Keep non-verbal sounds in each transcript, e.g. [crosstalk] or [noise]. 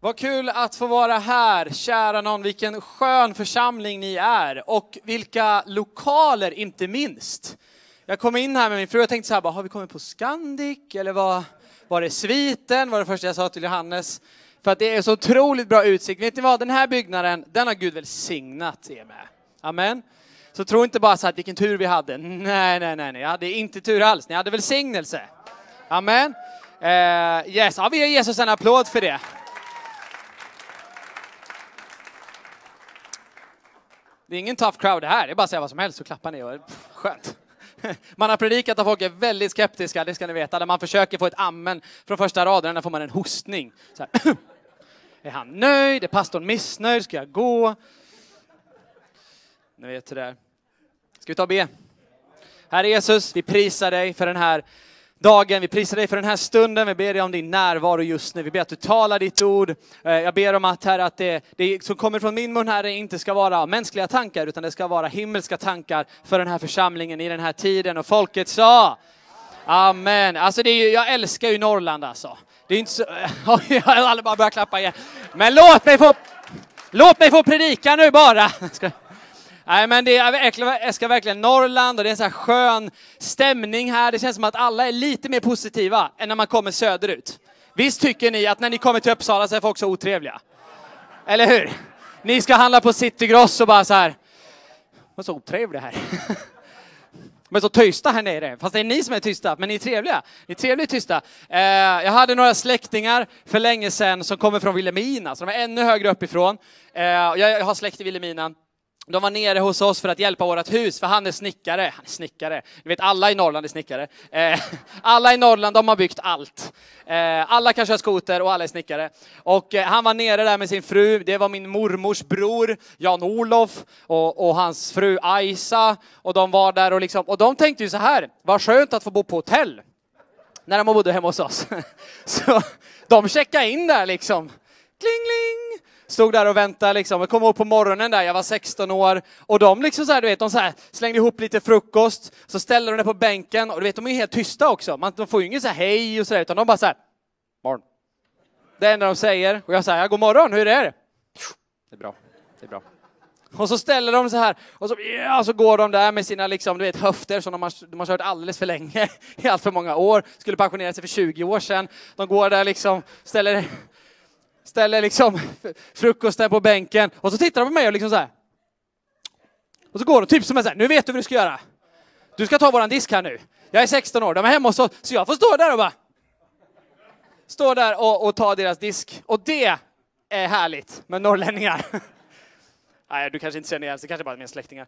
Vad kul att få vara här, kära någon. Vilken skön församling ni är. Och vilka lokaler, inte minst. Jag kom in här med min fru och tänkte så här, bara, har vi kommit på Scandic? Eller var, var det sviten? Var det första jag sa till Johannes. För att det är så otroligt bra utsikt. Vet ni vad, den här byggnaden, den har Gud välsignat er med. Amen. Så tro inte bara så här, vilken tur vi hade. Nej, nej, nej, nej, jag hade inte tur alls. Ni hade välsignelse. Amen. Uh, yes, ja, vi ger Jesus en applåd för det. Det är ingen tough crowd det här, det är bara att säga vad som helst så klappar ni. Och, pff, skönt. [laughs] Man har predikat att folk är väldigt skeptiska, det ska ni veta. När man försöker få ett amen från första raden, där får man en hostning. Så här. [clears throat] Är han nöjd? Är pastorn missnöjd? Ska jag gå? Ni vet hur det är. Ska vi ta och be? Herre Jesus, vi prisar dig för den här dagen. Vi prisar dig för den här stunden. Vi ber dig om din närvaro just nu. Vi ber att du talar ditt ord. Eh, jag ber om att, herre, att det, det som kommer från min mun, Herre, inte ska vara mänskliga tankar, utan det ska vara himmelska tankar för den här församlingen i den här tiden. Och folket sa Amen. Alltså det är ju, jag älskar ju Norrland alltså. Det är inte så... [laughs] Alla bara börjar klappa igen. Men låt mig få... Låt mig få predika nu bara! [laughs] Nej men det är, jag älskar verkligen Norrland och det är en så här skön stämning här. Det känns som att alla är lite mer positiva än när man kommer söderut. Visst tycker ni att när ni kommer till Uppsala så är folk så otrevliga? Eller hur? Ni ska handla på Citygross och bara så här. Vad så otrevliga här. [laughs] Men så tysta här nere. Fast det är ni som är tysta, men ni är trevliga. Ni är trevligt tysta. Eh, jag hade några släktingar för länge sedan som kommer från Vilhelmina, så de är ännu högre uppifrån. Eh, jag har släkt i Vilhelmina. De var nere hos oss för att hjälpa vårt hus, för han är snickare. Han är snickare. Du vet, alla i Norrland är snickare. Eh, [laughs] alla i Norrland, de har byggt allt. Eh, alla kan köra skoter och alla är snickare. Och eh, han var nere där med sin fru. Det var min mormors bror, Jan-Olof, och, och, hans fru Aisa. Och de var där och liksom, och de tänkte ju så här, vad skönt att få bo på hotell. När de bodde hemma hos oss. [laughs] Så de checkade in där liksom. Kling, kling! Stod där och väntade liksom. Jag kommer ihåg på morgonen där, jag var 16 år. Och de liksom så här, du vet, de så här, slängde ihop lite frukost, så ställde de det på bänken. Och du vet, de är helt tysta också. Man, de får ju inget så här hej och så där, utan de bara så här, morgon. Det enda de säger. Och jag säger, god morgon, hur är det? Det är bra, det är bra. Och så ställer de så här, och så, ja, så går de där med sina liksom, du vet, höfter som de har, de har kört alldeles för länge, [laughs] i allt för många år. Skulle pensionera sig för 20 år sedan. De går där liksom, ställer ställer liksom frukosten på bänken och så tittar de på mig och liksom så här. Och så går de typ som en så här, nu vet du vad du ska göra. Du ska ta våran disk här nu. Jag är 16 år, de är hemma hos oss, så jag får stå där och bara stå där och, och ta deras disk. Och det är härligt med norrlänningar. [laughs] Nej, du kanske inte känner igen, det kanske bara är mina släktingar.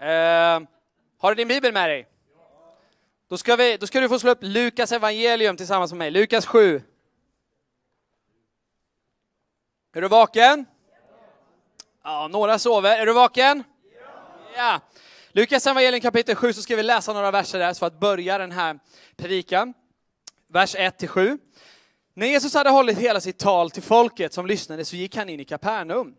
Uh, har du din bibel med dig? Då ska, vi, då ska du få slå upp Lukas evangelium tillsammans med mig. Lukas 7. Är du vaken? Ja, några sover. Är du vaken? Ja. Lukas evangelium kapitel 7 så ska vi läsa några verser där för att börja den här predikan. Vers 1 till 7. När Jesus hade hållit hela sitt tal till folket som lyssnade så gick han in i Kapernaum.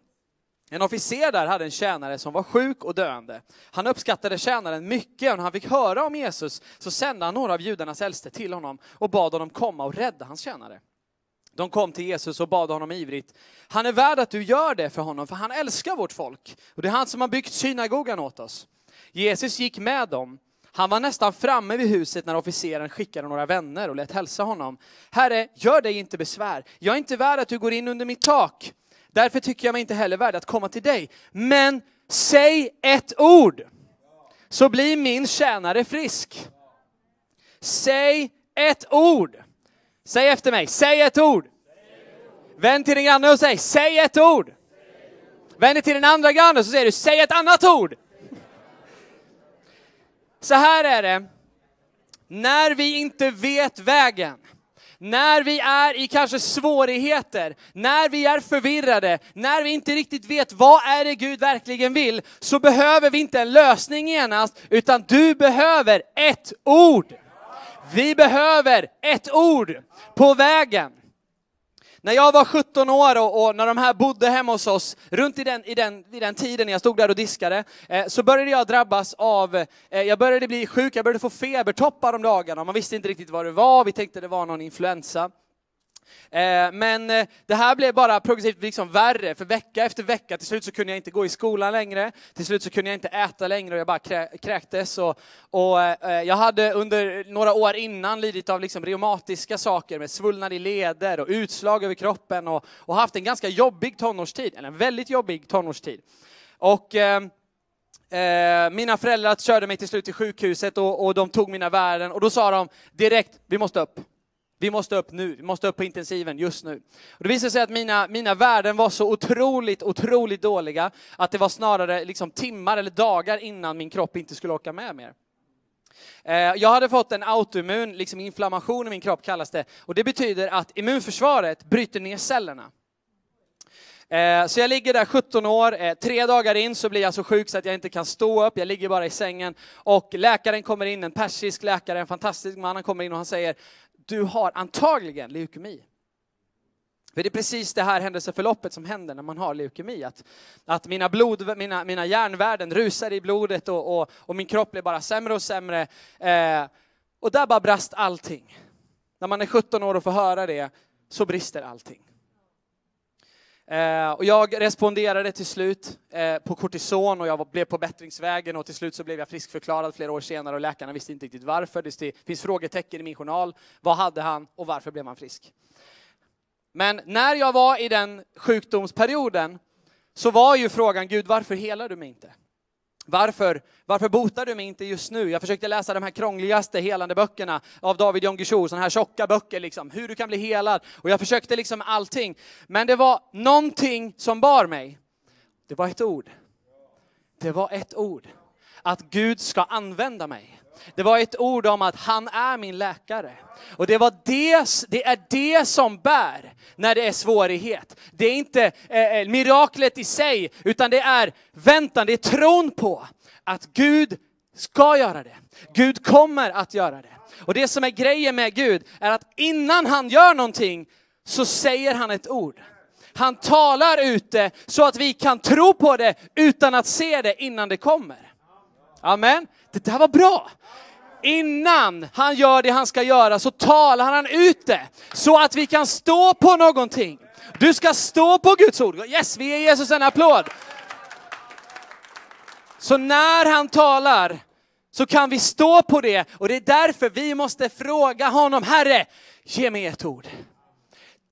En officer där hade en tjänare som var sjuk och döende. Han uppskattade tjänaren mycket och när han fick höra om Jesus så sände han några av judarnas äldste till honom och bad honom komma och rädda hans tjänare. De kom till Jesus och bad honom ivrigt. Han är värd att du gör det för honom, för han älskar vårt folk. Och det är han som har byggt synagogan åt oss. Jesus gick med dem. Han var nästan framme vid huset när officeren skickade några vänner och lät hälsa honom. Herre, gör dig inte besvär. Jag är inte värd att du går in under mitt tak. Därför tycker jag mig inte heller värd att komma till dig. Men säg ett ord, så blir min tjänare frisk. Säg ett ord. Säg efter mig, säg ett ord. Vänd till din granne och säg, säg ett ord. Vänd dig till den andra grannen och så säger du, säg ett annat ord. Så här är det, när vi inte vet vägen, när vi är i kanske svårigheter, när vi är förvirrade, när vi inte riktigt vet vad är det Gud verkligen vill, så behöver vi inte en lösning genast, utan du behöver ett ord. Vi behöver ett ord på vägen. När jag var 17 år och, och, när de här bodde hemma hos oss, runt i den, i den, i den tiden när jag stod där och diskade, eh, så började jag drabbas av, eh, jag började bli sjuk, jag började få febertoppar om dagarna. Man visste inte riktigt vad det var, vi tänkte det var någon influensa. Eh, men eh, det här blev bara progressivt liksom värre, för vecka efter vecka, till slut så kunde jag inte gå i skolan längre, till slut så kunde jag inte äta längre och jag bara krä- kräktes. Och, och eh, jag hade under några år innan lidit av liksom reumatiska saker med svullnad i leder och utslag över kroppen och, och haft en ganska jobbig tonårstid, eller en väldigt jobbig tonårstid. Och ehm, Eh, mina föräldrar körde mig till slut till sjukhuset och, och de tog mina värden och då sa de direkt, vi måste upp. Vi måste upp nu, vi måste upp på intensiven just nu. Och det visade sig att mina, mina värden var så otroligt, otroligt dåliga att det var snarare liksom timmar eller dagar innan min kropp inte skulle orka med mer. Eh, jag hade fått en autoimmun liksom inflammation i min kropp kallas det. Och det betyder att immunförsvaret bryter ner cellerna. Eh, så jag ligger där 17 år, eh, tre dagar in så blir jag så sjuk så att jag inte kan stå upp, jag ligger bara i sängen. Och läkaren kommer in, en persisk läkare, en fantastisk man, han kommer in och han säger, du har antagligen leukemi. För det är precis det här händelseförloppet som händer när man har leukemi. Att, att mina, blod, mina, mina järnvärden rusar i blodet och, och, och min kropp blir bara sämre och sämre. Eh, och där bara brast allting. När man är 17 år och får höra det så brister allting. Eh, och jag responderade till slut eh, på kortison och jag var, blev på bättringsvägen och till slut så blev jag friskförklarad flera år senare och läkarna visste inte riktigt varför. Det finns frågetecken i min journal. Vad hade han och varför blev han frisk? Men när jag var i den sjukdomsperioden så var ju frågan, Gud varför helar du mig inte? Varför, varför botar du mig inte just nu? Jag försökte läsa de här krångligaste helande böckerna av David John Guichou, sådana här tjocka böcker, liksom, hur du kan bli helad. Och jag försökte liksom allting. Men det var någonting som bar mig. Det var ett ord. Det var ett ord. Att Gud ska använda mig. Det var ett ord om att han är min läkare. Och det, var det, det är det som bär när det är svårighet. Det är inte eh, eh, miraklet i sig, utan det är väntan, det är tron på att Gud ska göra det. Gud kommer att göra det. Och det som är grejen med Gud är att innan han gör någonting så säger han ett ord. Han talar ut det så att vi kan tro på det utan att se det innan det kommer. Amen. Det där var bra. Innan han gör det han ska göra så talar han ut det så att vi kan stå på någonting. Du ska stå på Guds ord. Yes, vi ger Jesus en applåd. Så när han talar så kan vi stå på det och det är därför vi måste fråga honom, Herre, ge mig ett ord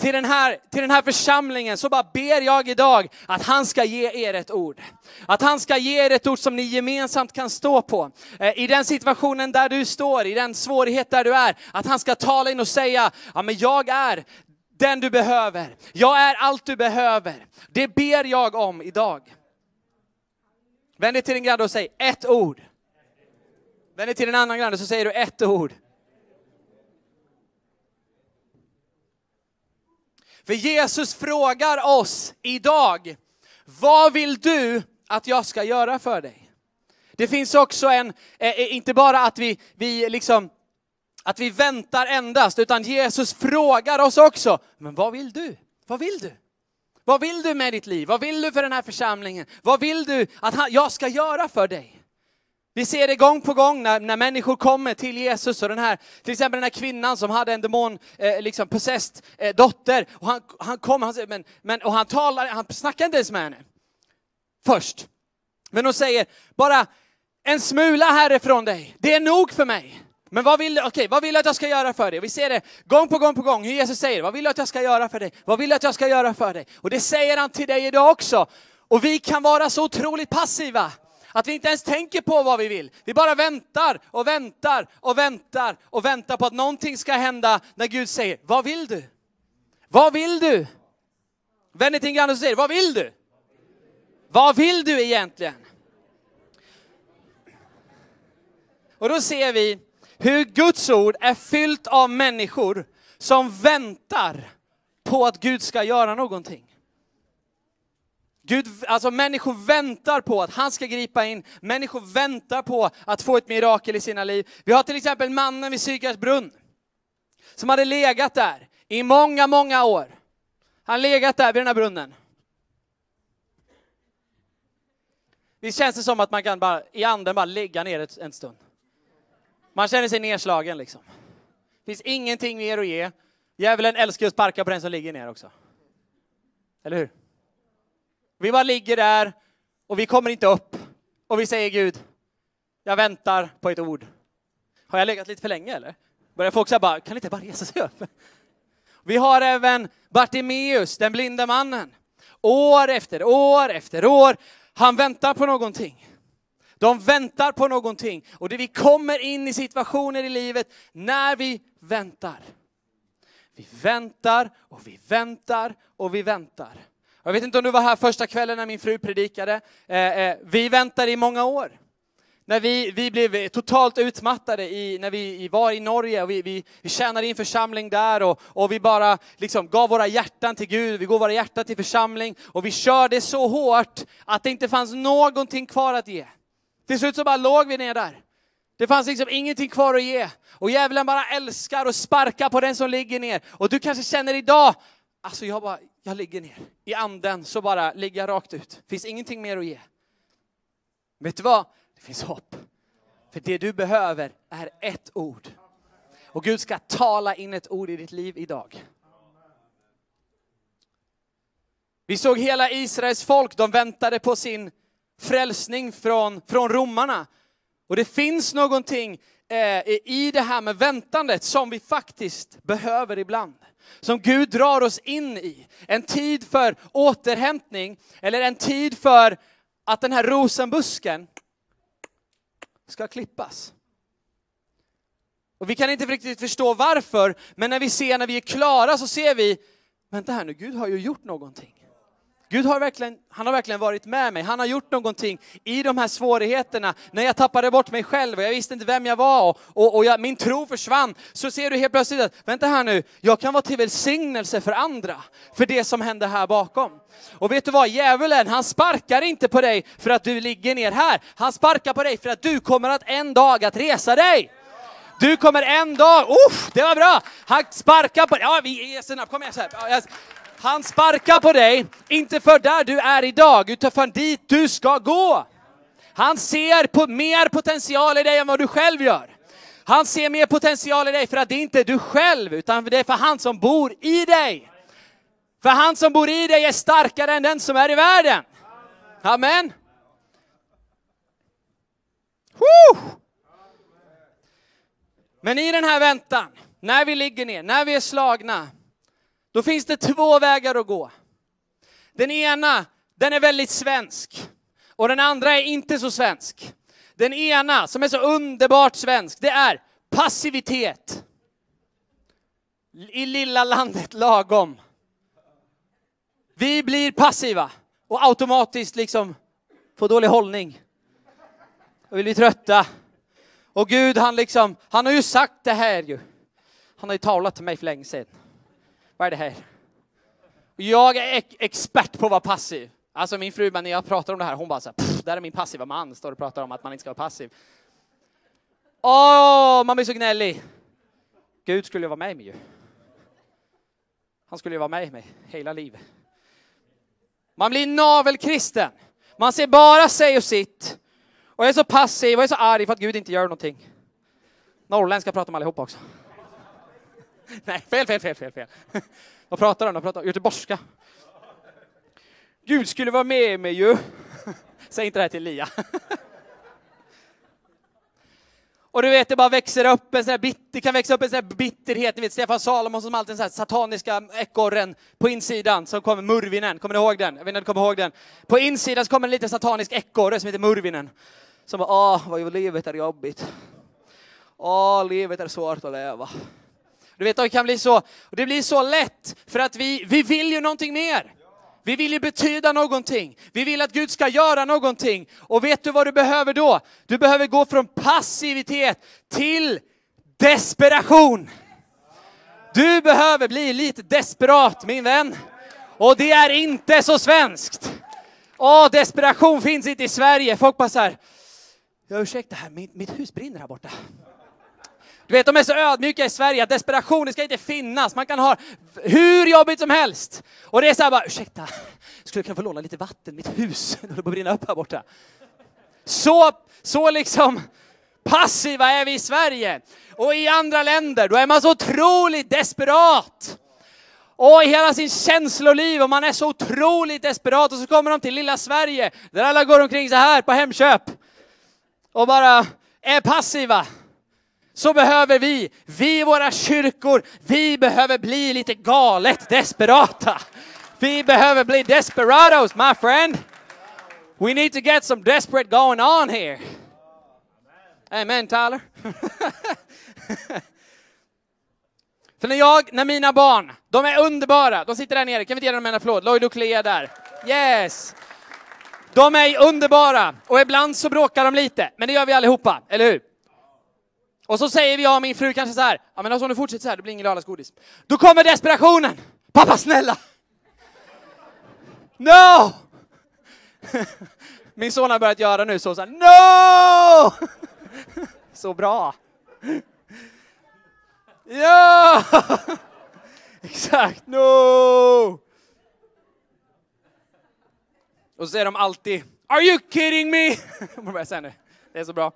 till den, här, till den här församlingen så bara ber jag idag att han ska ge er ett ord. Att han ska ge er ett ord som ni gemensamt kan stå på. Eh, I den situationen där du står, i den svårighet där du är, att han ska tala in och säga, ja men jag är den du behöver. Jag är allt du behöver. Det ber jag om idag. Vänd dig till din granne och säg ett ord. Vänd dig till en annan granne så säger du ett ord. För Jesus frågar oss idag, vad vill du att jag ska göra för dig? Det finns också en, eh, eh, inte bara att vi, vi liksom, att vi väntar endast, utan Jesus frågar oss också, men vad vill du? Vad vill du? Vad vill du med ditt liv? Vad vill du för den här församlingen? Vad vill du att jag ska göra för dig? Vi ser det gång på gång när, när människor kommer till Jesus och den här, till exempel den här kvinnan som hade en demon, eh, liksom possessed eh, dotter. Och han, han kom han, men, men, och han talar, han snackar inte ens med henne. Först. Men hon säger, bara en smula härifrån dig, det är nog för mig. Men vad vill, okay, vad vill du att jag ska göra för dig? Vi ser det gång på gång på gång hur Jesus säger, vad vill du att jag ska göra för dig? Vad vill du att jag ska göra för dig? Och det säger han till dig idag också. Och vi kan vara så otroligt passiva. Att vi inte ens tänker på vad vi vill. Vi bara väntar och väntar och väntar och väntar på att någonting ska hända när Gud säger, vad vill du? Vad vill du? Vänd dig till en granne och säger, vad vill du? Vad vill du egentligen? Och då ser vi hur Guds ord är fyllt av människor som väntar på att Gud ska göra någonting. Gud, alltså människor väntar på att han ska gripa in. Människor väntar på att få ett mirakel i sina liv. Vi har till exempel mannen vid Sykars brunn. Som hade legat där i många, många år. Han legat där vid den här brunnen. Visst känns det som att man kan bara i anden bara lägga ner ett, en stund. Man känner sig nedslagen liksom. Det finns ingenting mer att ge. Djävulen älskar att sparka på den som ligger ner också. Eller hur? Vi bara ligger där och vi kommer inte upp. Och vi säger Gud, jag väntar på ett ord. Har jag legat lite för länge eller? Börjar folk säga bara, kan inte bara resa sig upp? Vi har även Bartimeus, den blinda mannen. År efter år efter år. Han väntar på någonting. De väntar på någonting. Och det vi kommer in i situationer i livet när vi väntar. Vi väntar och vi väntar och vi väntar. Jag vet inte om du var här första kvällen när min fru predikade. Eh, eh, vi väntade i många år. När vi, vi blev totalt utmattade i, när vi var i Norge och vi, vi, vi tjänade in församling där och, och vi bara liksom gav våra hjärtan till Gud, vi gav våra hjärtan till församling och vi körde så hårt att det inte fanns någonting kvar att ge. Till slut så bara låg vi ner där. Det fanns liksom ingenting kvar att ge. Och djävulen bara älskar och sparkar på den som ligger ner. Och du kanske känner idag, alltså jag bara, jag ligger ner. I anden så bara ligger jag rakt ut. Finns ingenting mer att ge. Vet du vad? Det finns hopp. För det du behöver är ett ord. Och Gud ska tala in ett ord i ditt liv idag. Vi såg hela Israels folk, de väntade på sin frälsning från, från romarna. Och det finns någonting Eh, i det här med väntandet som vi faktiskt behöver ibland. Som Gud drar oss in i. En tid för återhämtning, eller en tid för att den här rosenbusken ska klippas. Och vi kan inte riktigt förstå varför, men när vi ser, när vi är klara så ser vi, vänta här nu, Gud har ju gjort någonting. Gud har verkligen, han har verkligen varit med mig. Han har gjort någonting i de här svårigheterna. När jag tappade bort mig själv och jag visste inte vem jag var och, och, och jag, min tro försvann. Så ser du helt plötsligt att, vänta här nu, jag kan vara till välsignelse för andra. För det som händer här bakom. Och vet du vad, djävulen han sparkar inte på dig för att du ligger ner här. Han sparkar på dig för att du kommer att en dag att resa dig. Du kommer en dag, usch, det var bra! Han sparkar på dig, ja vi är snabbt, kom igen så här. Han sparkar på dig, inte för där du är idag, utan för dit du ska gå. Han ser på mer potential i dig än vad du själv gör. Han ser mer potential i dig för att det inte är du själv, utan det är för han som bor i dig. För han som bor i dig är starkare än den som är i världen. Amen. Woo! Men i den här väntan, när vi ligger ner, när vi är slagna, då finns det två vägar att gå. Den ena, den är väldigt svensk. Och den andra är inte så svensk. Den ena, som är så underbart svensk, det är passivitet. I lilla landet lagom. Vi blir passiva och automatiskt liksom får dålig hållning. Och vi blir trötta. Och Gud han liksom, han har ju sagt det här ju. Han har ju talat till mig för länge sedan. Vad är det här? Jag är expert på att vara passiv. Alltså min fru, när jag pratar om det här, hon bara så här, där är min passiva man, står och pratar om att man inte ska vara passiv. Åh, man blir så gnällig. Gud skulle ju vara med mig ju. Han skulle ju vara med mig hela livet. Man blir navelkristen. Man ser bara sig och sitt. Och är så passiv och är så arg för att Gud inte gör någonting. Norrländska pratar om allihopa också. [laughs] Nej, fel, fel, fel, fel, fel. [laughs] Vad pratar de? om? pratar göteborgska. Gud skulle vara med mig ju. [laughs] Säg inte det här till Lia. Och du vet, det bara växer upp en sån här bit, det kan växa upp en sån här bitterhet. Ni vet Stefan Salomon som alltid den sataniska ekorren på insidan som kommer Murvinen. Kommer ni ihåg den? Jag vet inte om du kommer ihåg den. På insidan så kommer en liten satanisk ekorre som heter Murvinen. Som bara, åh, vad livet är jobbigt. Åh, livet är svårt att leva. Du vet, det kan bli så, och det blir så lätt för att vi, vi vill ju någonting mer. Vi vill ju betyda någonting. Vi vill att Gud ska göra någonting. Och vet du vad du behöver då? Du behöver gå från passivitet till desperation. Du behöver bli lite desperat min vän. Och det är inte så svenskt. Åh, desperation finns inte i Sverige. Folk bara så här, jag ursäkta här, mitt, mitt hus brinner här borta. Du vet, de är så ödmjuka i Sverige att desperation ska inte finnas. Man kan ha hur jobbigt som helst. Och det är så här bara, ursäkta, skulle jag kunna få låna lite vatten? Mitt hus [laughs] håller på att brinna upp här borta. Så, så liksom Passiva är vi i Sverige. Och i andra länder, då är man så otroligt desperat. Och i hela sin känsloliv och man är så otroligt desperat och så kommer de till lilla Sverige där alla går omkring så här på Hemköp och bara är passiva. Så behöver vi, vi i våra kyrkor, vi behöver bli lite galet desperata. Vi behöver bli desperados, my friend. We need to get some desperate going on here. Amen, Tyler. [laughs] För när jag, när mina barn, de är underbara, de sitter där nere, kan vi inte ge dem en applåd? Lloyd och Clea där. Yes! De är underbara och ibland så bråkar de lite, men det gör vi allihopa, eller hur? Och så säger jag och min fru kanske så här, ja men alltså om du fortsätter så här, det blir ingen lördagsgodis. Då kommer desperationen! Pappa snälla! No! [laughs] Min son har börjat göra nu så, så här, no! [laughs] Så bra! Ja! [laughs] Exakt, no! Och så säger de alltid, are you kidding me? Det är så bra.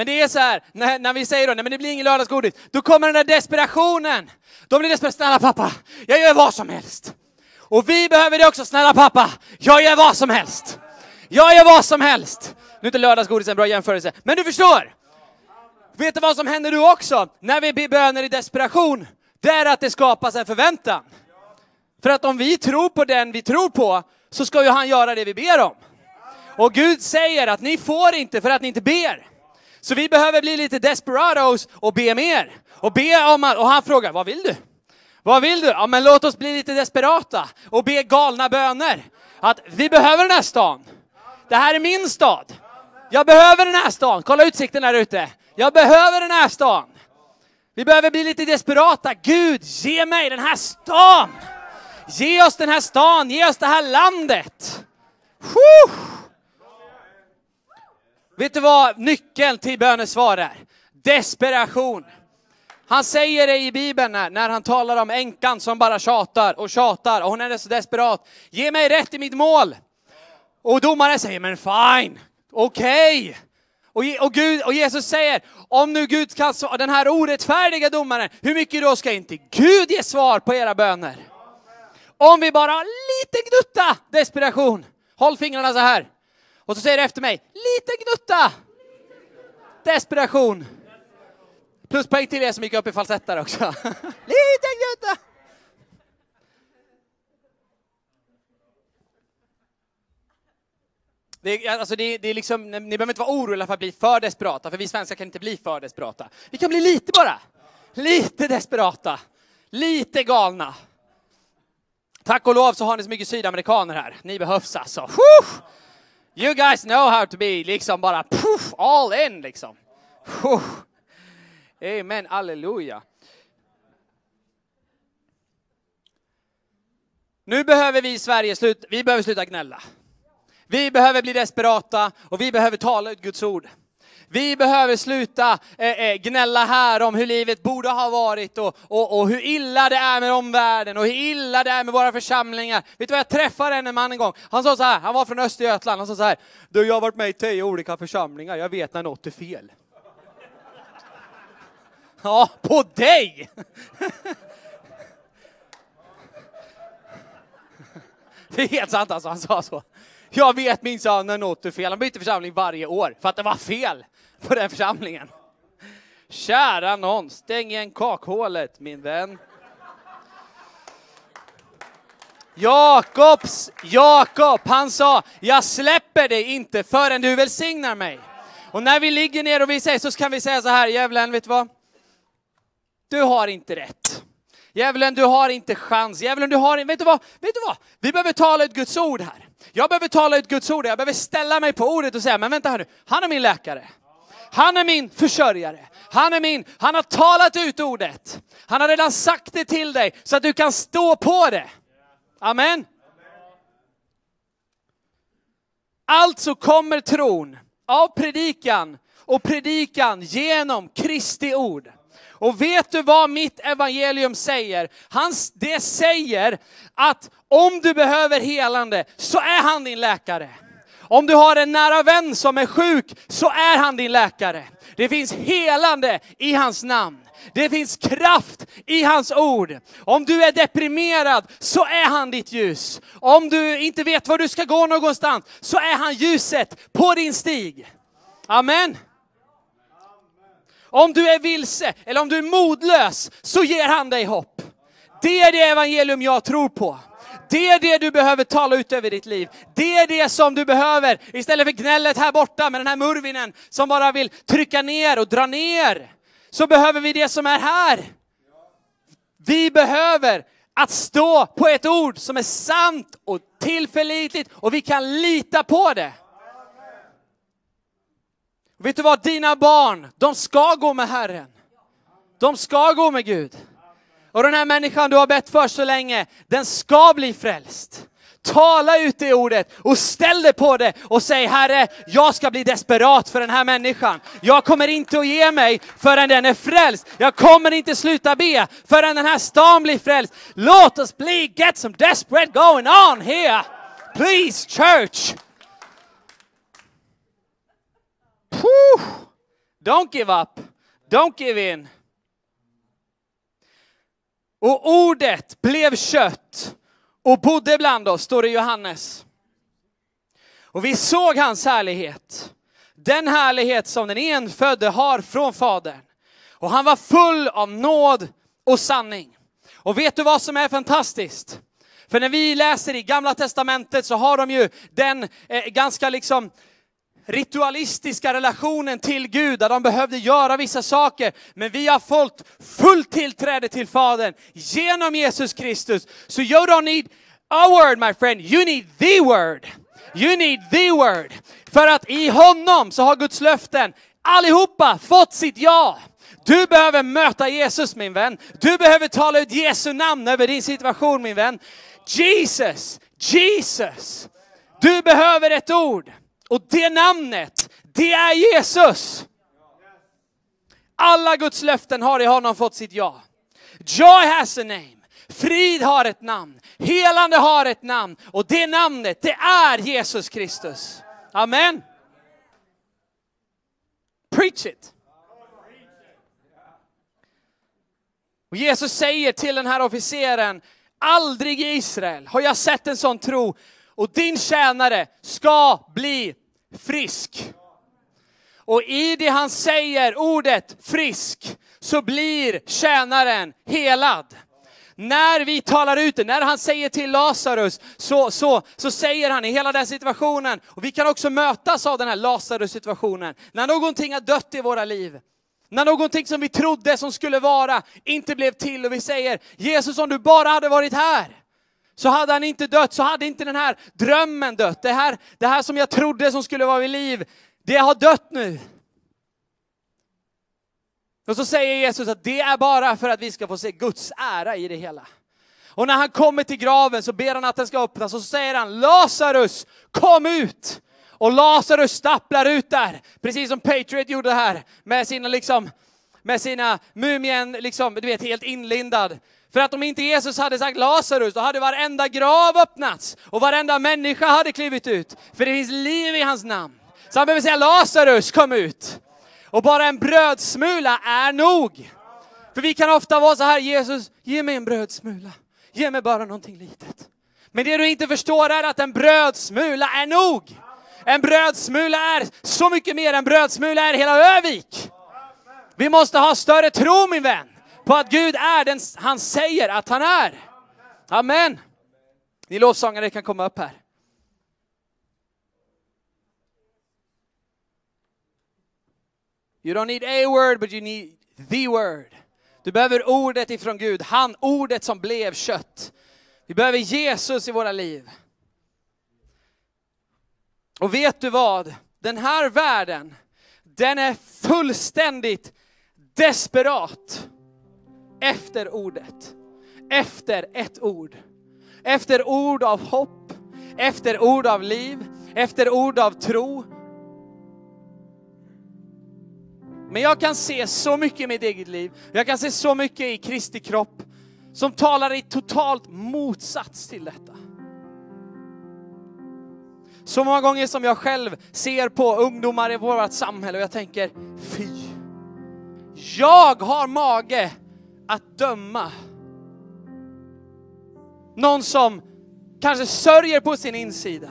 Men det är så här, när, när vi säger då, nej men det blir ingen lördagsgodis, då kommer den där desperationen. De blir desperata, snälla pappa, jag gör vad som helst. Och vi behöver det också, snälla pappa, jag gör vad som helst. Jag gör vad som helst. Nu är inte lördagsgodis en bra jämförelse, men du förstår. Vet du vad som händer nu också, när vi ber böner i desperation? Det är att det skapas en förväntan. För att om vi tror på den vi tror på, så ska ju han göra det vi ber om. Och Gud säger att ni får inte för att ni inte ber. Så vi behöver bli lite desperados och be mer. Och be om att, och han frågar, vad vill du? Vad vill du? Ja men låt oss bli lite desperata och be galna böner. Att vi behöver den här stan. Det här är min stad. Jag behöver den här stan. Kolla utsikten där ute. Jag behöver den här stan. Vi behöver bli lite desperata. Gud, ge mig den här stan. Ge oss den här stan, ge oss det här landet. Whew. Vet du vad nyckeln till bönesvar är? Desperation. Han säger det i Bibeln när, när han talar om änkan som bara tjatar och tjatar och hon är så desperat. Ge mig rätt i mitt mål. Och domaren säger, men fine, okej. Okay. Och, och, Gud, och Jesus säger, om nu Gud kan svara, den här orättfärdiga domaren, hur mycket då ska inte Gud ge svar på era böner? Om vi bara har lite gnutta desperation. Håll fingrarna så här. Och så säger du efter mig, liten gnutta desperation. Pluspoäng till er som gick upp i falsett där också. [laughs] Liten gnutta. Det är, alltså det, det är liksom, ni behöver inte vara oroliga för att bli för desperata, för vi svenskar kan inte bli för desperata. Vi kan bli lite bara. Lite desperata. Lite galna. Tack och lov så har ni så mycket sydamerikaner här. Ni behövs alltså. Woo! You guys know how to be liksom bara poof, all in liksom. Amen, halleluja. Nu behöver vi i Sverige sluta, vi behöver sluta gnälla. Vi behöver bli desperata och vi behöver tala ut Guds ord. Vi behöver sluta eh, eh, gnälla här om hur livet borde ha varit och, och, och, hur illa det är med omvärlden och hur illa det är med våra församlingar. Vet du vad, jag träffade en man en gång. Han sa så här, han var från Östergötland. Han sa så här, du jag har varit med i tio olika församlingar, jag vet när något är fel. [laughs] Ja, på dig! [laughs] Det är helt sant alltså, han sa så. Jag vet minsann när något är fel. Han byter församling varje år för att det var fel på den församlingen. Kära någon, stäng igen kakhålet min vän. Jakobs, Jakob, han sa, jag släpper dig inte förrän du välsignar mig. Och när vi ligger ner och vi säger så kan vi säga så här, djävulen, vet du vad? Du har inte rätt. Djävulen, du har inte chans. Djävulen, du har inte... Vet du vad? Vet du vad? Vi behöver tala ut Guds ord här. Jag behöver tala ut Guds ord. Jag behöver ställa mig på ordet och säga, men vänta här nu. Han är min läkare. Han är min försörjare. Han är min, han har talat ut ordet. Han har redan sagt det till dig så att du kan stå på det. Amen. Alltså kommer tron av predikan och predikan genom Kristi ord. Och vet du vad mitt evangelium säger? Hans, det säger att om du behöver helande så är han din läkare. Om du har en nära vän som är sjuk så är han din läkare. Det finns helande i hans namn. Det finns kraft i hans ord. Om du är deprimerad så är han ditt ljus. Om du inte vet var du ska gå någonstans så är han ljuset på din stig. Amen. Om du är vilse eller om du är modlös så ger han dig hopp. Det är det evangelium jag tror på. Det är det du behöver tala ut över ditt liv. Det är det som du behöver istället för gnället här borta med den här murvinen som bara vill trycka ner och dra ner. Så behöver vi det som är här. Vi behöver att stå på ett ord som är sant och tillförlitligt och vi kan lita på det. Vet du vad? Dina barn, de ska gå med Herren. De ska gå med Gud. Och den här människan du har bett för så länge, den ska bli frälst. Tala ut det ordet och ställ dig på det och säg Herre, jag ska bli desperat för den här människan. Jag kommer inte att ge mig förrän den är frälst. Jag kommer inte sluta be förrän den här stan blir frälst. Låt oss bli, get some desperate going on here. Please church. Puh. Don't give up. Don't give in. Och ordet blev kött och bodde bland oss, står det i Johannes. Och vi såg hans härlighet. Den härlighet som den enfödde har från Fadern. Och han var full av nåd och sanning. Och vet du vad som är fantastiskt? För när vi läser i Gamla Testamentet så har de ju den eh, ganska liksom ritualistiska relationen till Gud, där de behövde göra vissa saker. Men vi har fått fullt tillträde till Fadern genom Jesus Kristus. Så you don't need a word my friend, you need the word. You need the word. För att i honom så har Guds löften allihopa fått sitt ja. Du behöver möta Jesus min vän. Du behöver tala ut Jesu namn över din situation min vän. Jesus, Jesus. Du behöver ett ord. Och det namnet, det är Jesus. Alla Guds löften har i honom fått sitt ja. Joy has a name. Frid har ett namn. Helande har ett namn. Och det namnet, det är Jesus Kristus. Amen. Preach it. Och Jesus säger till den här officeren, aldrig i Israel har jag sett en sån tro och din tjänare ska bli frisk. Och i det han säger, ordet frisk, så blir tjänaren helad. När vi talar ut det, när han säger till Lazarus, så, så, så säger han i hela den situationen, och vi kan också mötas av den här Lazarus-situationen, när någonting har dött i våra liv. När någonting som vi trodde som skulle vara inte blev till och vi säger, Jesus om du bara hade varit här, så hade han inte dött, så hade inte den här drömmen dött. Det här, det här som jag trodde som skulle vara vid liv, det har dött nu. Och så säger Jesus att det är bara för att vi ska få se Guds ära i det hela. Och när han kommer till graven så ber han att den ska öppnas och så säger han Lazarus, kom ut! Och Lazarus stapplar ut där, precis som Patriot gjorde här med sina liksom, med sina mumien, liksom, du vet helt inlindad. För att om inte Jesus hade sagt Lazarus, då hade varenda grav öppnats och varenda människa hade klivit ut. För det finns liv i hans namn. Så han behöver säga Lazarus, kom ut. Och bara en brödsmula är nog. För vi kan ofta vara så här, Jesus, ge mig en brödsmula. Ge mig bara någonting litet. Men det du inte förstår är att en brödsmula är nog. En brödsmula är så mycket mer, en brödsmula är hela Övik. Vi måste ha större tro min vän på att Gud är den han säger att han är. Amen. Ni lovsångare kan komma upp här. You don't need a word, but you need the word. Du behöver ordet ifrån Gud, han, ordet som blev kött. Vi behöver Jesus i våra liv. Och vet du vad? Den här världen, den är fullständigt desperat efter ordet. Efter ett ord. Efter ord av hopp, efter ord av liv, efter ord av tro. Men jag kan se så mycket i mitt eget liv, jag kan se så mycket i Kristi kropp som talar i totalt motsats till detta. Så många gånger som jag själv ser på ungdomar i vårt samhälle och jag tänker, fy. Jag har mage att döma. Någon som kanske sörjer på sin insida.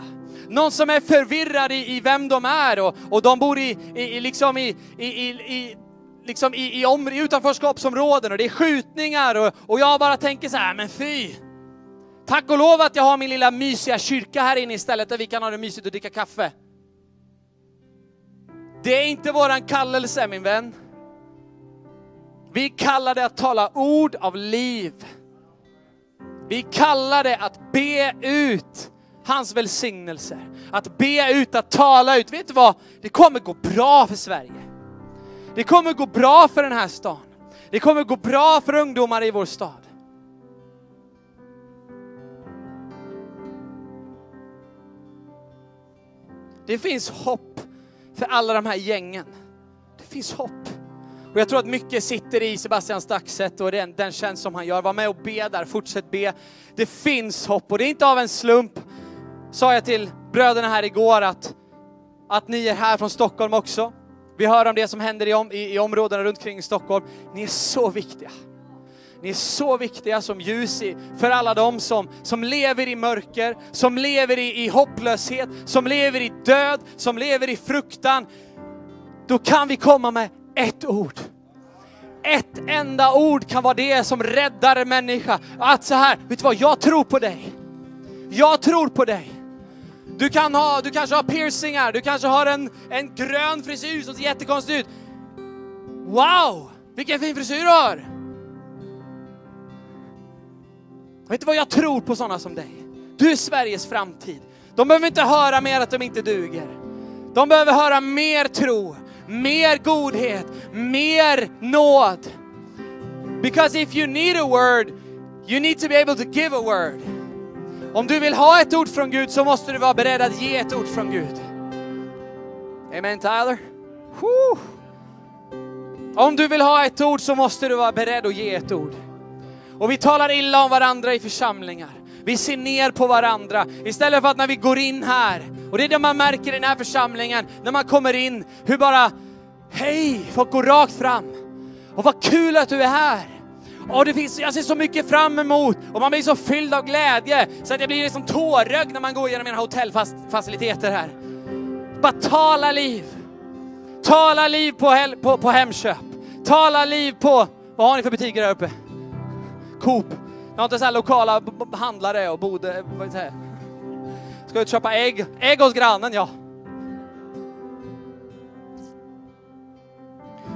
Någon som är förvirrad i, i vem de är och, och de bor i, i, i liksom i, i, i, i liksom i, i, om, i utanförskapsområden och det är skjutningar och, och jag bara tänker så här, äh, men fy. Tack och lov att jag har min lilla mysiga kyrka här inne istället där vi kan ha det mysigt och dricka kaffe. Det är inte våran kallelse min vän. Vi kallar det att tala ord av liv. Vi kallar det att be ut hans välsignelser. Att be ut, att tala ut. Vet du vad? Det kommer gå bra för Sverige. Det kommer gå bra för den här stan. Det kommer gå bra för ungdomar i vår stad. Det finns hopp för alla de här gängen. Det finns hopp. Och jag tror att mycket sitter i Sebastian Staxet och den, den tjänst som han gör. Var med och be där, fortsätt be. Det finns hopp och det är inte av en slump, sa jag till bröderna här igår, att, att ni är här från Stockholm också. Vi hör om det som händer i, om, i, i områdena runt omkring Stockholm. Ni är så viktiga. Ni är så viktiga som ljus i, för alla de som, som lever i mörker, som lever i, i hopplöshet, som lever i död, som lever i fruktan. Då kan vi komma med ett ord. Ett enda ord kan vara det som räddar en människa. Att så här, vet du vad, jag tror på dig. Jag tror på dig. Du, kan ha, du kanske har piercingar, du kanske har en, en grön frisyr som ser jättekonstig ut. Wow, vilken fin frisyr du har! Vet du vad, jag tror på sådana som dig. Du är Sveriges framtid. De behöver inte höra mer att de inte duger. De behöver höra mer tro, mer godhet, mer nåd. Because if you need a word, you need to be able to give a word. Om du vill ha ett ord från Gud så måste du vara beredd att ge ett ord från Gud. Amen Tyler? Woo. Om du vill ha ett ord så måste du vara beredd att ge ett ord. Och vi talar illa om varandra i församlingar. Vi ser ner på varandra istället för att när vi går in här, och det är det man märker i den här församlingen, när man kommer in, hur bara, hej, folk går rakt fram. Och vad kul att du är här. Och det finns, jag ser så mycket fram emot och man blir så fylld av glädje så att jag blir liksom tårögd när man går igenom mina hotellfaciliteter här. Bara tala liv. Tala liv på, hel, på, på Hemköp. Tala liv på, vad har ni för butiker där uppe? Coop. Jag har inte så här lokala handlare och bode, eh, vad säger Ska ut köpa ägg? Ägg hos grannen, ja.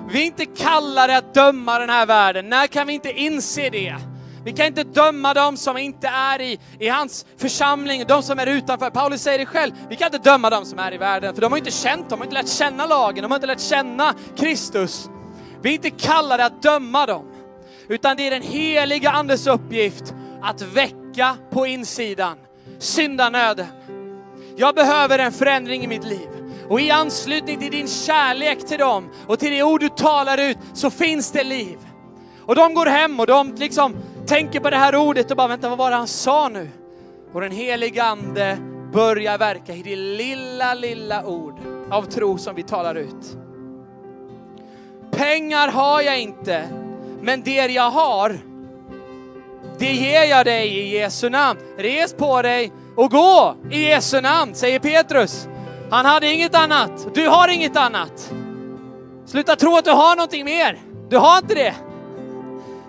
Vi är inte kallade att döma den här världen. När kan vi inte inse det? Vi kan inte döma dem som inte är i, i hans församling, de som är utanför. Paulus säger det själv, vi kan inte döma dem som är i världen, för de har inte känt, de har inte lärt känna lagen, de har inte lärt känna Kristus. Vi är inte kallade att döma dem, utan det är den heliga Andes uppgift att väcka på insidan syndanöden. Jag behöver en förändring i mitt liv. Och i anslutning till din kärlek till dem och till det ord du talar ut så finns det liv. Och de går hem och de liksom tänker på det här ordet och bara vänta, vad var det han sa nu? Och den helige ande börjar verka i det lilla, lilla ord av tro som vi talar ut. Pengar har jag inte, men det jag har, det ger jag dig i Jesu namn. Res på dig och gå i Jesu namn, säger Petrus. Han hade inget annat. Du har inget annat. Sluta tro att du har någonting mer. Du har inte det.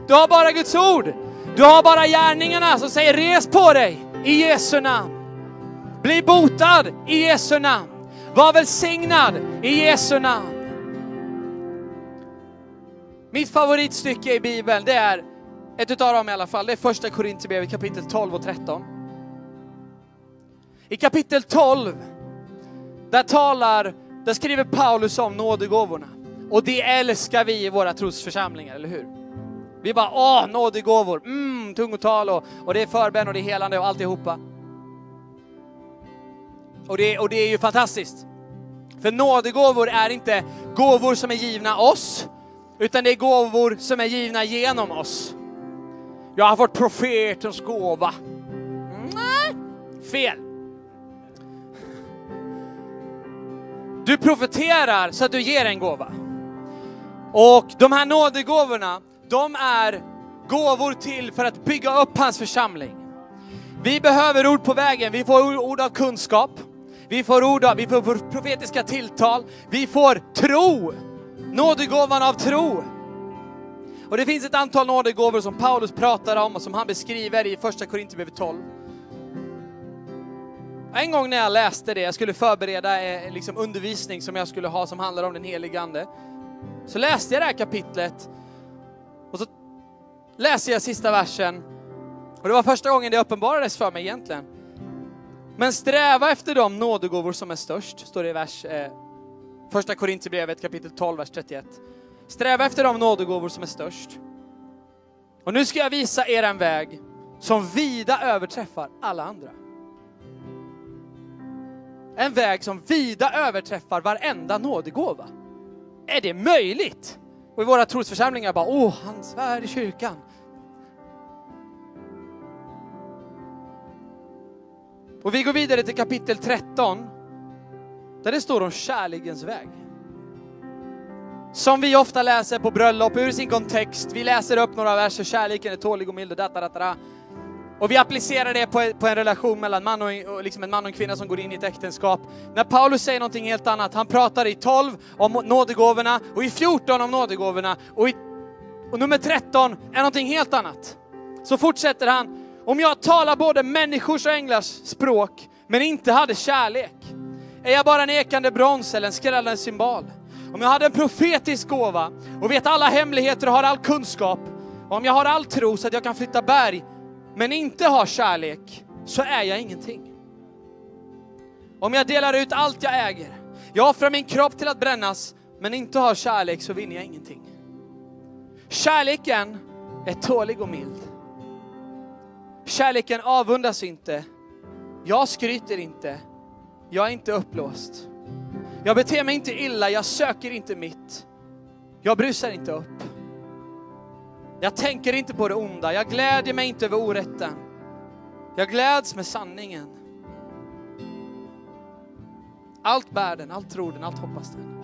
Du har bara Guds ord. Du har bara gärningarna som säger res på dig i Jesu namn. Bli botad i Jesu namn. Var välsignad i Jesu namn. Mitt favoritstycke i Bibeln, det är ett utav dem i alla fall. Det är första Korintierbrevet kapitel 12 och 13. I kapitel 12 där talar, där skriver Paulus om nådegåvorna. Och det älskar vi i våra trosförsamlingar, eller hur? Vi bara, åh, nådegåvor, mm, tungotal och, och det är förbön och det är helande och alltihopa. Och det, och det är ju fantastiskt. För nådegåvor är inte gåvor som är givna oss, utan det är gåvor som är givna genom oss. Jag har fått profetens gåva. Nej, fel. Du profeterar så att du ger en gåva. Och de här nådegåvorna, de är gåvor till för att bygga upp hans församling. Vi behöver ord på vägen, vi får ord av kunskap, vi får ord av, vi får profetiska tilltal, vi får tro, nådegåvan av tro. Och det finns ett antal nådegåvor som Paulus pratar om och som han beskriver i första Korinthierbrevet 12. En gång när jag läste det, jag skulle förbereda eh, liksom undervisning som jag skulle ha som handlar om den helige Ande. Så läste jag det här kapitlet och så läste jag sista versen. Och det var första gången det uppenbarades för mig egentligen. Men sträva efter de nådegåvor som är störst, står det i vers, eh, första Korintierbrevet kapitel 12, vers 31. Sträva efter de nådegåvor som är störst. Och nu ska jag visa er en väg som vida överträffar alla andra. En väg som vida överträffar varenda nådegåva. Är det möjligt? Och i våra trosförsamlingar bara, åh, han svär i kyrkan. Och vi går vidare till kapitel 13, där det står om kärlekens väg. Som vi ofta läser på bröllop ur sin kontext. Vi läser upp några verser, kärleken är tålig och mild och detta, detta. och vi applicerar det på, på en relation mellan man och, liksom en man och en kvinna som går in i ett äktenskap. När Paulus säger någonting helt annat, han pratar i 12 om nådegåvorna och i 14 om nådegåvorna och, i, och nummer 13 är någonting helt annat. Så fortsätter han, om jag talar både människors och änglars språk men inte hade kärlek, är jag bara en ekande brons eller en skrällande symbol. Om jag hade en profetisk gåva och vet alla hemligheter och har all kunskap, och om jag har all tro så att jag kan flytta berg, men inte har kärlek, så är jag ingenting. Om jag delar ut allt jag äger, jag offrar min kropp till att brännas, men inte har kärlek så vinner jag ingenting. Kärleken är tålig och mild. Kärleken avundas inte. Jag skryter inte. Jag är inte uppblåst. Jag beter mig inte illa, jag söker inte mitt. Jag brusar inte upp. Jag tänker inte på det onda, jag glädjer mig inte över orätten. Jag gläds med sanningen. Allt bär den, allt tror den, allt hoppas den.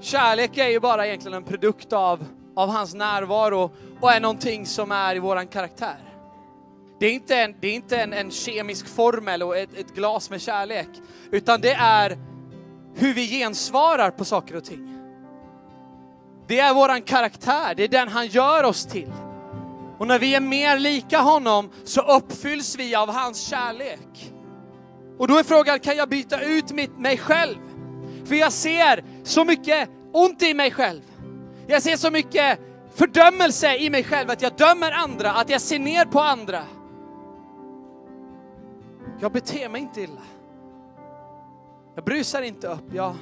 Kärlek är ju bara egentligen en produkt av, av hans närvaro och är någonting som är i våran karaktär. Det är inte en, det är inte en, en kemisk formel och ett, ett glas med kärlek, utan det är hur vi gensvarar på saker och ting. Det är våran karaktär, det är den han gör oss till. Och när vi är mer lika honom så uppfylls vi av hans kärlek. Och då är frågan, kan jag byta ut mitt, mig själv? För jag ser så mycket ont i mig själv. Jag ser så mycket fördömelse i mig själv, att jag dömer andra, att jag ser ner på andra. Jag beter mig inte illa. Jag brusar inte upp, jag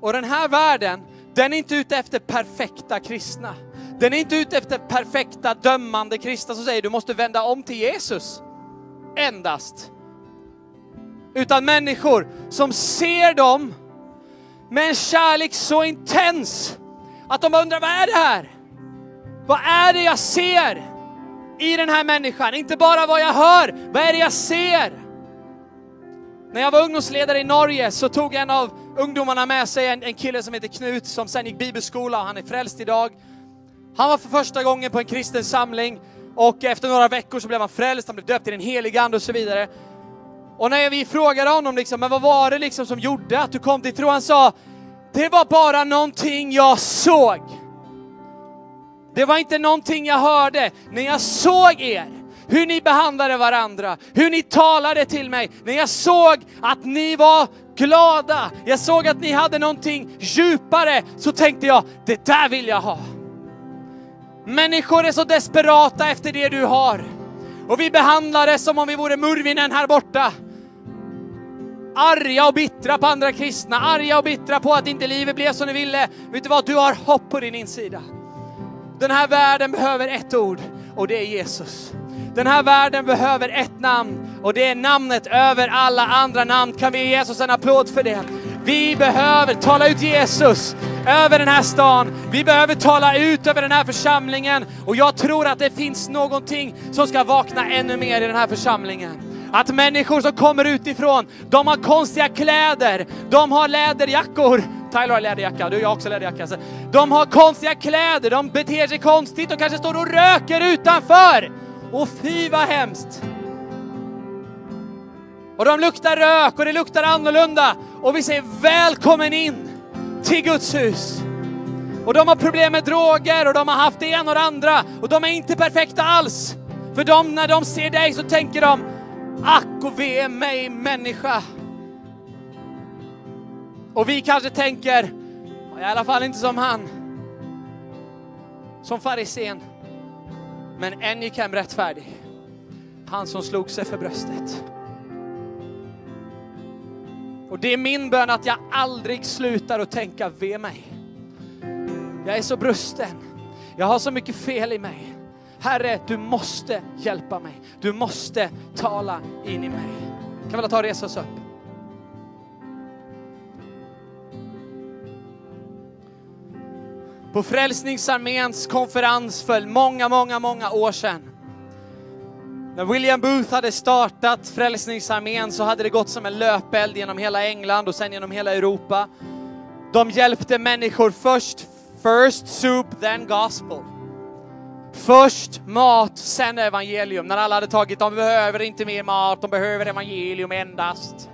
Och den här världen, den är inte ute efter perfekta kristna. Den är inte ute efter perfekta dömande kristna som säger du måste vända om till Jesus. Endast. Utan människor som ser dem med en kärlek så intens att de undrar vad är det här? Vad är det jag ser i den här människan? Inte bara vad jag hör, vad är det jag ser? När jag var ungdomsledare i Norge så tog en av ungdomarna med sig en, en kille som heter Knut som sen gick bibelskola, och han är frälst idag. Han var för första gången på en kristen samling och efter några veckor så blev han frälst, han blev döpt i den helige ande och så vidare. Och när vi frågade honom liksom, men vad var det liksom som gjorde att du kom till tro? Han sa, det var bara någonting jag såg. Det var inte någonting jag hörde. När jag såg er, hur ni behandlade varandra, hur ni talade till mig, när jag såg att ni var glada, jag såg att ni hade någonting djupare, så tänkte jag, det där vill jag ha. Människor är så desperata efter det du har. Och vi behandlar det som om vi vore murvinen här borta. Arga och bittra på andra kristna, arga och bittra på att inte livet blev som ni ville. Vet du vad, du har hopp på din insida. Den här världen behöver ett ord och det är Jesus. Den här världen behöver ett namn och det är namnet över alla andra namn. Kan vi ge Jesus en applåd för det? Vi behöver tala ut Jesus över den här stan. Vi behöver tala ut över den här församlingen och jag tror att det finns någonting som ska vakna ännu mer i den här församlingen. Att människor som kommer utifrån, de har konstiga kläder, de har läderjackor. Tyler har läderjacka, du har också läderjacka. De har konstiga kläder, de beter sig konstigt och kanske står och röker utanför. Och fy vad hemskt! Och de luktar rök och det luktar annorlunda. Och vi säger välkommen in till Guds hus. Och de har problem med droger och de har haft det ena och det andra. Och de är inte perfekta alls. För de, när de ser dig så tänker de, ack och ve mig människa. Och vi kanske tänker, i alla fall inte som han. Som farisén. Men en gick hem rättfärdig. Han som slog sig för bröstet. Och det är min bön att jag aldrig slutar att tänka ve mig. Jag är så brusten. Jag har så mycket fel i mig. Herre, du måste hjälpa mig. Du måste tala in i mig. Kan vi ta och resa oss upp? På Frälsningsarméns konferens för många, många, många år sedan. När William Booth hade startat Frälsningsarmén så hade det gått som en löpeld genom hela England och sen genom hela Europa. De hjälpte människor först, first soup, then gospel. Först mat, sen evangelium. När alla hade tagit, de behöver inte mer mat, de behöver evangelium endast.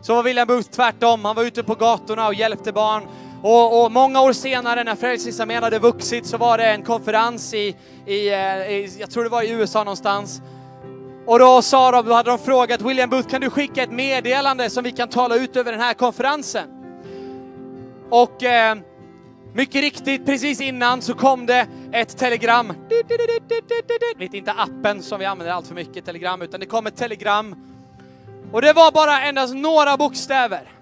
Så var William Booth tvärtom, han var ute på gatorna och hjälpte barn och, och, många år senare när Frälsningsarmén hade vuxit så var det en konferens i, i, eh, i, jag tror det var i USA någonstans. Och då sa de, då hade de frågat William Booth, kan du skicka ett meddelande som vi kan tala ut över den här konferensen? Och eh, mycket riktigt, precis innan så kom det ett telegram. Inte appen som vi använder allt för mycket, telegram, utan det kom ett telegram. Och det var bara endast några bokstäver.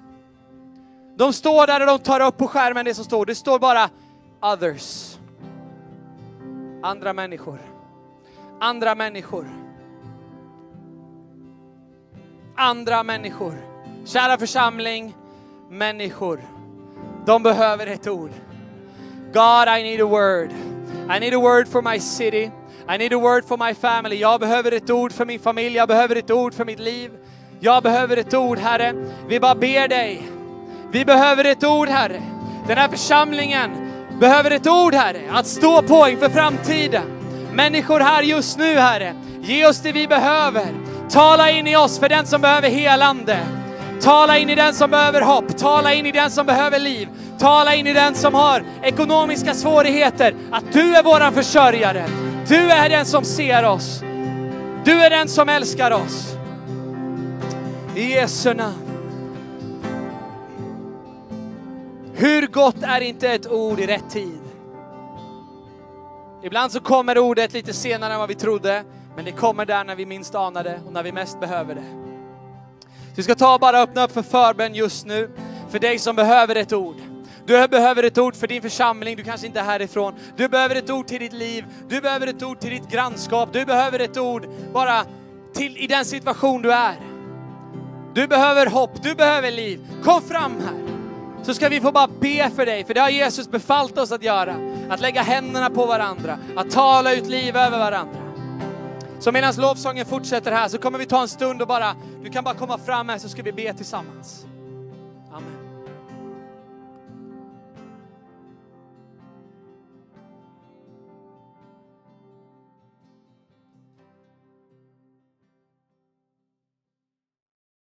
De står där och de tar upp på skärmen det som står. Det står bara others. Andra människor. Andra människor. Andra människor. Kära församling, människor. De behöver ett ord. God, I need a word. I need a word for my city. I need a word for my family. Jag behöver ett ord för min familj. Jag behöver ett ord för mitt liv. Jag behöver ett ord, Herre. Vi bara ber dig vi behöver ett ord, Herre. Den här församlingen behöver ett ord, Herre, att stå på inför framtiden. Människor här just nu, Herre, ge oss det vi behöver. Tala in i oss för den som behöver helande. Tala in i den som behöver hopp. Tala in i den som behöver liv. Tala in i den som har ekonomiska svårigheter. Att du är våran försörjare. Du är den som ser oss. Du är den som älskar oss. I Jesu namn. Hur gott är inte ett ord i rätt tid? Ibland så kommer ordet lite senare än vad vi trodde, men det kommer där när vi minst anar det och när vi mest behöver det. Så vi ska ta och bara öppna upp för förbön just nu, för dig som behöver ett ord. Du behöver ett ord för din församling, du kanske inte är härifrån. Du behöver ett ord till ditt liv, du behöver ett ord till ditt grannskap, du behöver ett ord bara till i den situation du är. Du behöver hopp, du behöver liv. Kom fram här så ska vi få bara be för dig, för det har Jesus befallt oss att göra. Att lägga händerna på varandra, att tala ut liv över varandra. Så medan lovsången fortsätter här så kommer vi ta en stund och bara, du kan bara komma fram här så ska vi be tillsammans.